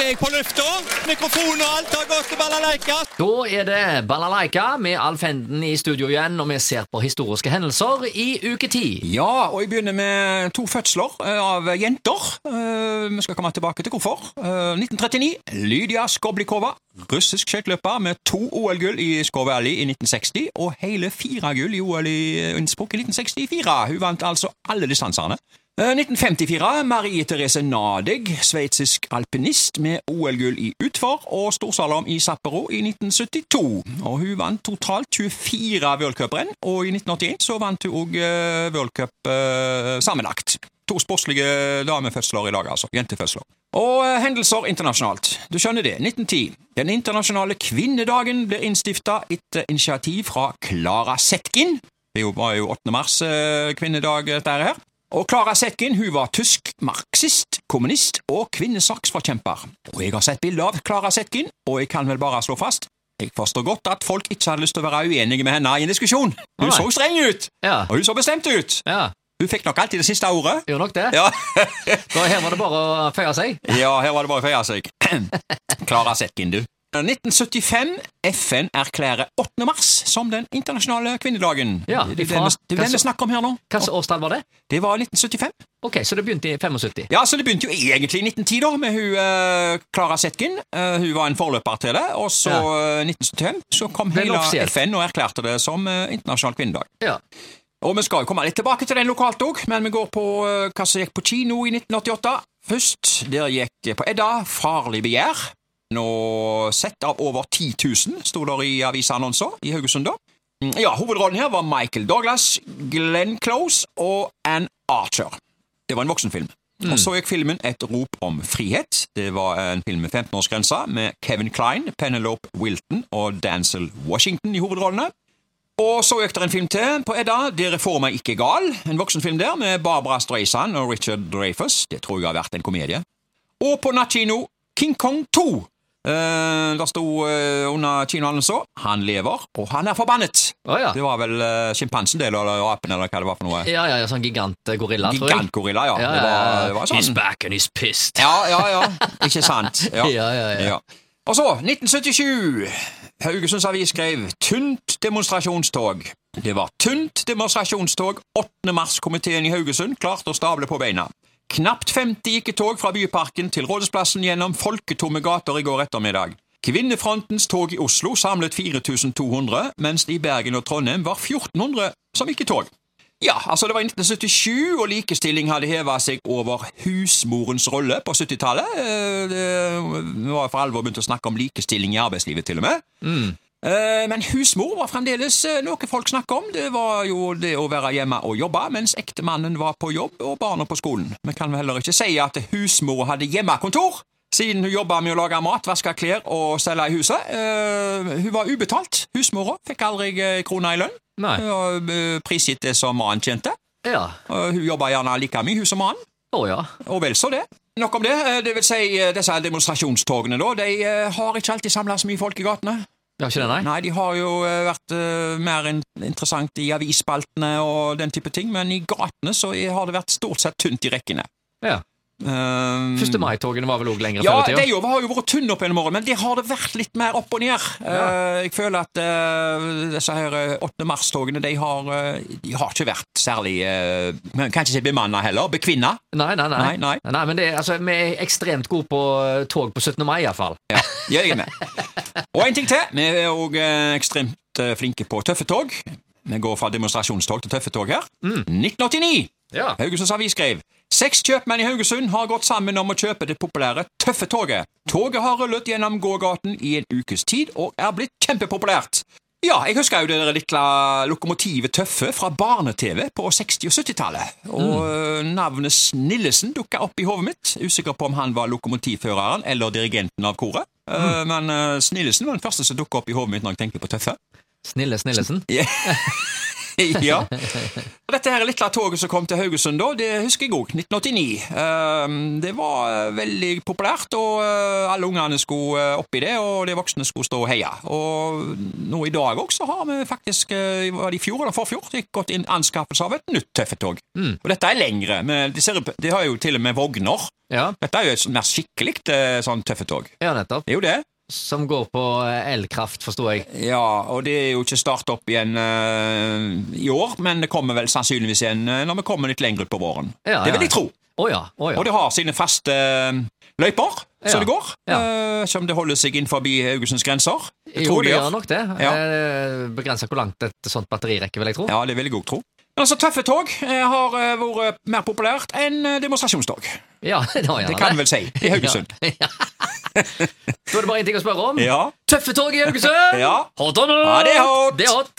er jeg på lufta. Mikrofon og alt har gått til balalaika. Da er det Balalaika med Alf Henden i studio igjen, og vi ser på historiske hendelser i uke ti. Ja, og jeg begynner med to fødsler eh, av jenter. Eh, Vi skal komme tilbake til hvorfor. Eh, 1939. Lydia Skoblikova, russisk skøyteløper med to OL-gull i Skove Valley i 1960 og hele fire gull i OL i Innsbruck i 1964. Hun vant altså alle distansene. Eh, 1954. Marie Therese Nadeg, sveitsisk alpinist med OL-gull i utfor og Storsalom i Sapporo i 1972. Og Hun vant totalt 24 worldcuprenn, og i 1981 så vant hun òg worldcup eh, sammenlagt. To sportslige damefødsler i dag, altså. Jentefødsler. Og eh, hendelser internasjonalt. Du skjønner det. 1910. Den internasjonale kvinnedagen blir innstifta etter initiativ fra Klara Zetkin. Det var jo 8. mars eh, kvinnedag, dette her. Og Klara Zetkin hun var tysk marxist, kommunist og kvinnesaksforkjemper. Og Jeg har sett bilde av Klara Zetkin, og jeg kan vel bare slå fast jeg forstår godt at folk ikke hadde lyst til å være uenige med henne i en diskusjon. Hun Nei. så streng ut, Ja. og hun så bestemt ut. ja. Hun fikk nok alltid det siste ordet. Gjorde nok det. Ja, Da her var det bare å føye seg. ja her var det bare å føye seg. Klara Zetkin, du. 1975. FN erklærer 8. mars som den internasjonale kvinnedagen. Ja, det er den vi- er snakker om her nå. Hvilket årstall var det? Det var 1975. Ok, Så det begynte i 75. Ja, så Det begynte jo egentlig i 1910, da, med hun eh, Klara Zetkin. Uh, hun var en forløper til det. Og så Ja. eh, 1975 så kom hele. FN og erklærte det som uh, internasjonal kvinnedag. Ja. Og vi skal jo komme litt tilbake til den lokalt òg, men vi går på eh, hva som gikk på kino i 1988. Først, der gikk det på Edda Farlig begjær. Nå sett av over 10 000, sto det i avisannonser i Haugesund da. Mm, Ja, Hovedrollen her var Michael Douglas, Glenn Close og Ann Archer. Det var en voksenfilm. Og Så gikk filmen Et rop om frihet. Det var en film med 15-årsgrensa med Kevin Klein, Penelope Wilton og Dancel Washington i hovedrollene. Og så gikk det en film til på Edda, Dere får meg ikke gal. En voksenfilm der med Barbara Streisand og Richard Dreyfus. Det tror jeg har vært en komedie. Og på nattkino King Kong 2. Uh, der sto uh, under kinohallen så Han lever, og han er forbannet. Oh, ja. Det var vel uh, sjimpansen det, eller apen, eller hva det var for noe. Ja, ja, ja, sånn gigantgorilla, tror jeg. Gigantgorilla, ja. Ja, Det var, det var He's sånn. back and he's pissed. Ja, ja, ja. Ikke sant? Ja. Ja, ja, ja. Og så, 1977. Haugesunds Avis skrev 'Tynt demonstrasjonstog'. Det var tynt demonstrasjonstog. 8. mars-komiteen i Haugesund klarte å stable på beina. Knapt 50 gikk i tog fra Byparken til Rådhusplassen gjennom folketomme gater i går ettermiddag. Kvinnefrontens tog i Oslo samlet 4200, mens det i Bergen og Trondheim var 1400 som gikk i tog. Ja, altså det var 1977, og likestilling hadde heva seg over husmorens rolle på 70-tallet. Eh, Det var for alvor begynt å snakke om likestilling i arbeidslivet, til og med. Eh, Men husmor var fremdeles eh, noe folk snakka om. Det var jo det å være hjemme og jobbe, mens ektemannen var på jobb og barna på skolen. Vi kan vel heller ikke si at husmor hadde hjemmekontor, siden hun jobba med å lage mat, vaske klær og stelle i huset. Eh, Hun var ubetalt. Husmora fikk aldri krona i lønn. Nei. Eh, prisgitt det som mannen tjente. Ja. Hun jobba gjerne like mye, hun som mannen. Oh, ja. Og vel så det. Nok om det. Eh, Det vil si, eh, disse demonstrasjonstogene, da, de eh, har ikke alltid samla så mye folk i gatene. Det har ikke det, nei? Nei, de har jo eh, vært eh, mer in interessant i avisspaltene og den type ting, men i gatene så har det vært stort sett tynt i rekkene. Ja. Um, 1. mai-togene var vel òg lenger ja, før i de Ja, jo har jo vært tynne opp gjennom året, men det har det vært litt mer opp og ned. Eh, jeg føler at uh, disse her eh, 8. mars-togene de har, eh, de har ikke vært særlig uh, Kan ikke si bemanna heller. Bekvinna. Nei, nei, nei. Nei, nei. men det, altså, Vi er ekstremt gode på eh, tog på 17. mai, iallfall. Ja, jeg er med. Og en ting til. Vi er òg ekstremt eh, flinke på tøffe tog. Vi går fra demonstrasjonstog til tøffe tog her. 1989. Ja. Haugesunds Avis skrev Seks kjøpmenn i Haugesund har gått sammen om å kjøpe det populære Tøffetoget. toget. Har rullet gjennom gågaten i en ukes tid og er blitt kjempepopulært. Ja, jeg husker jo det der lille lokomotivet Tøffe fra barne-TV på 60- og 70-tallet. Og mm. navnet Snillesen dukka opp i hodet mitt. Usikker på om han var lokomotivføreren eller dirigenten av koret. Mm. men øh, Snillesen var den første som dukka opp i hodet mitt når jeg tenkte på Tøffe. Snille Snillesen. Ja. ja. Dette her lille toget som kom til Haugesund, da, det husker jeg òg. 1989. Ehm, Det var eh, veldig populært, og eh, alle ungene skulle eh, oppi det, og de voksne skulle stå og heie. Og nå i dag også har vi faktisk, var det i fjor eller forfjor, gått inn anskaffelse av et nytt tøffetog. Og dette er lengre, men de, ser, de har jo til og med vogner. Ja, Dette er jo et mer skikkelig sånn tøffetog. ja nettopp. Det er jo det. Som går på eh, elkraft, forsto jeg. Ja, og det er jo ikke start opp igjen uh, i år, men det kommer vel sannsynligvis igjen uh, når vi kommer litt lenger ut på våren. Ja, det vil jeg tro. Oh, ja. Og det har sine faste løyper, så det går. Ja. Uh, som det holder seg innenfor Haugesunds grenser. Det Jo, tror det gjør nok det. Ja. Begrenser hvor langt et sånt batteri rekker, vil jeg tro. Ja, det vil jeg òg tro. Men altså, tøffe tog har vært mer populært enn demonstrasjonstog. Ja, det, har Det kan det. vel si. I Haugesund. Ja. Da er det bare én ting å spørre om. Ja. Tøffe tog i Haugesund! Ja. Hot or not? Ja, det er hot. Det er hot.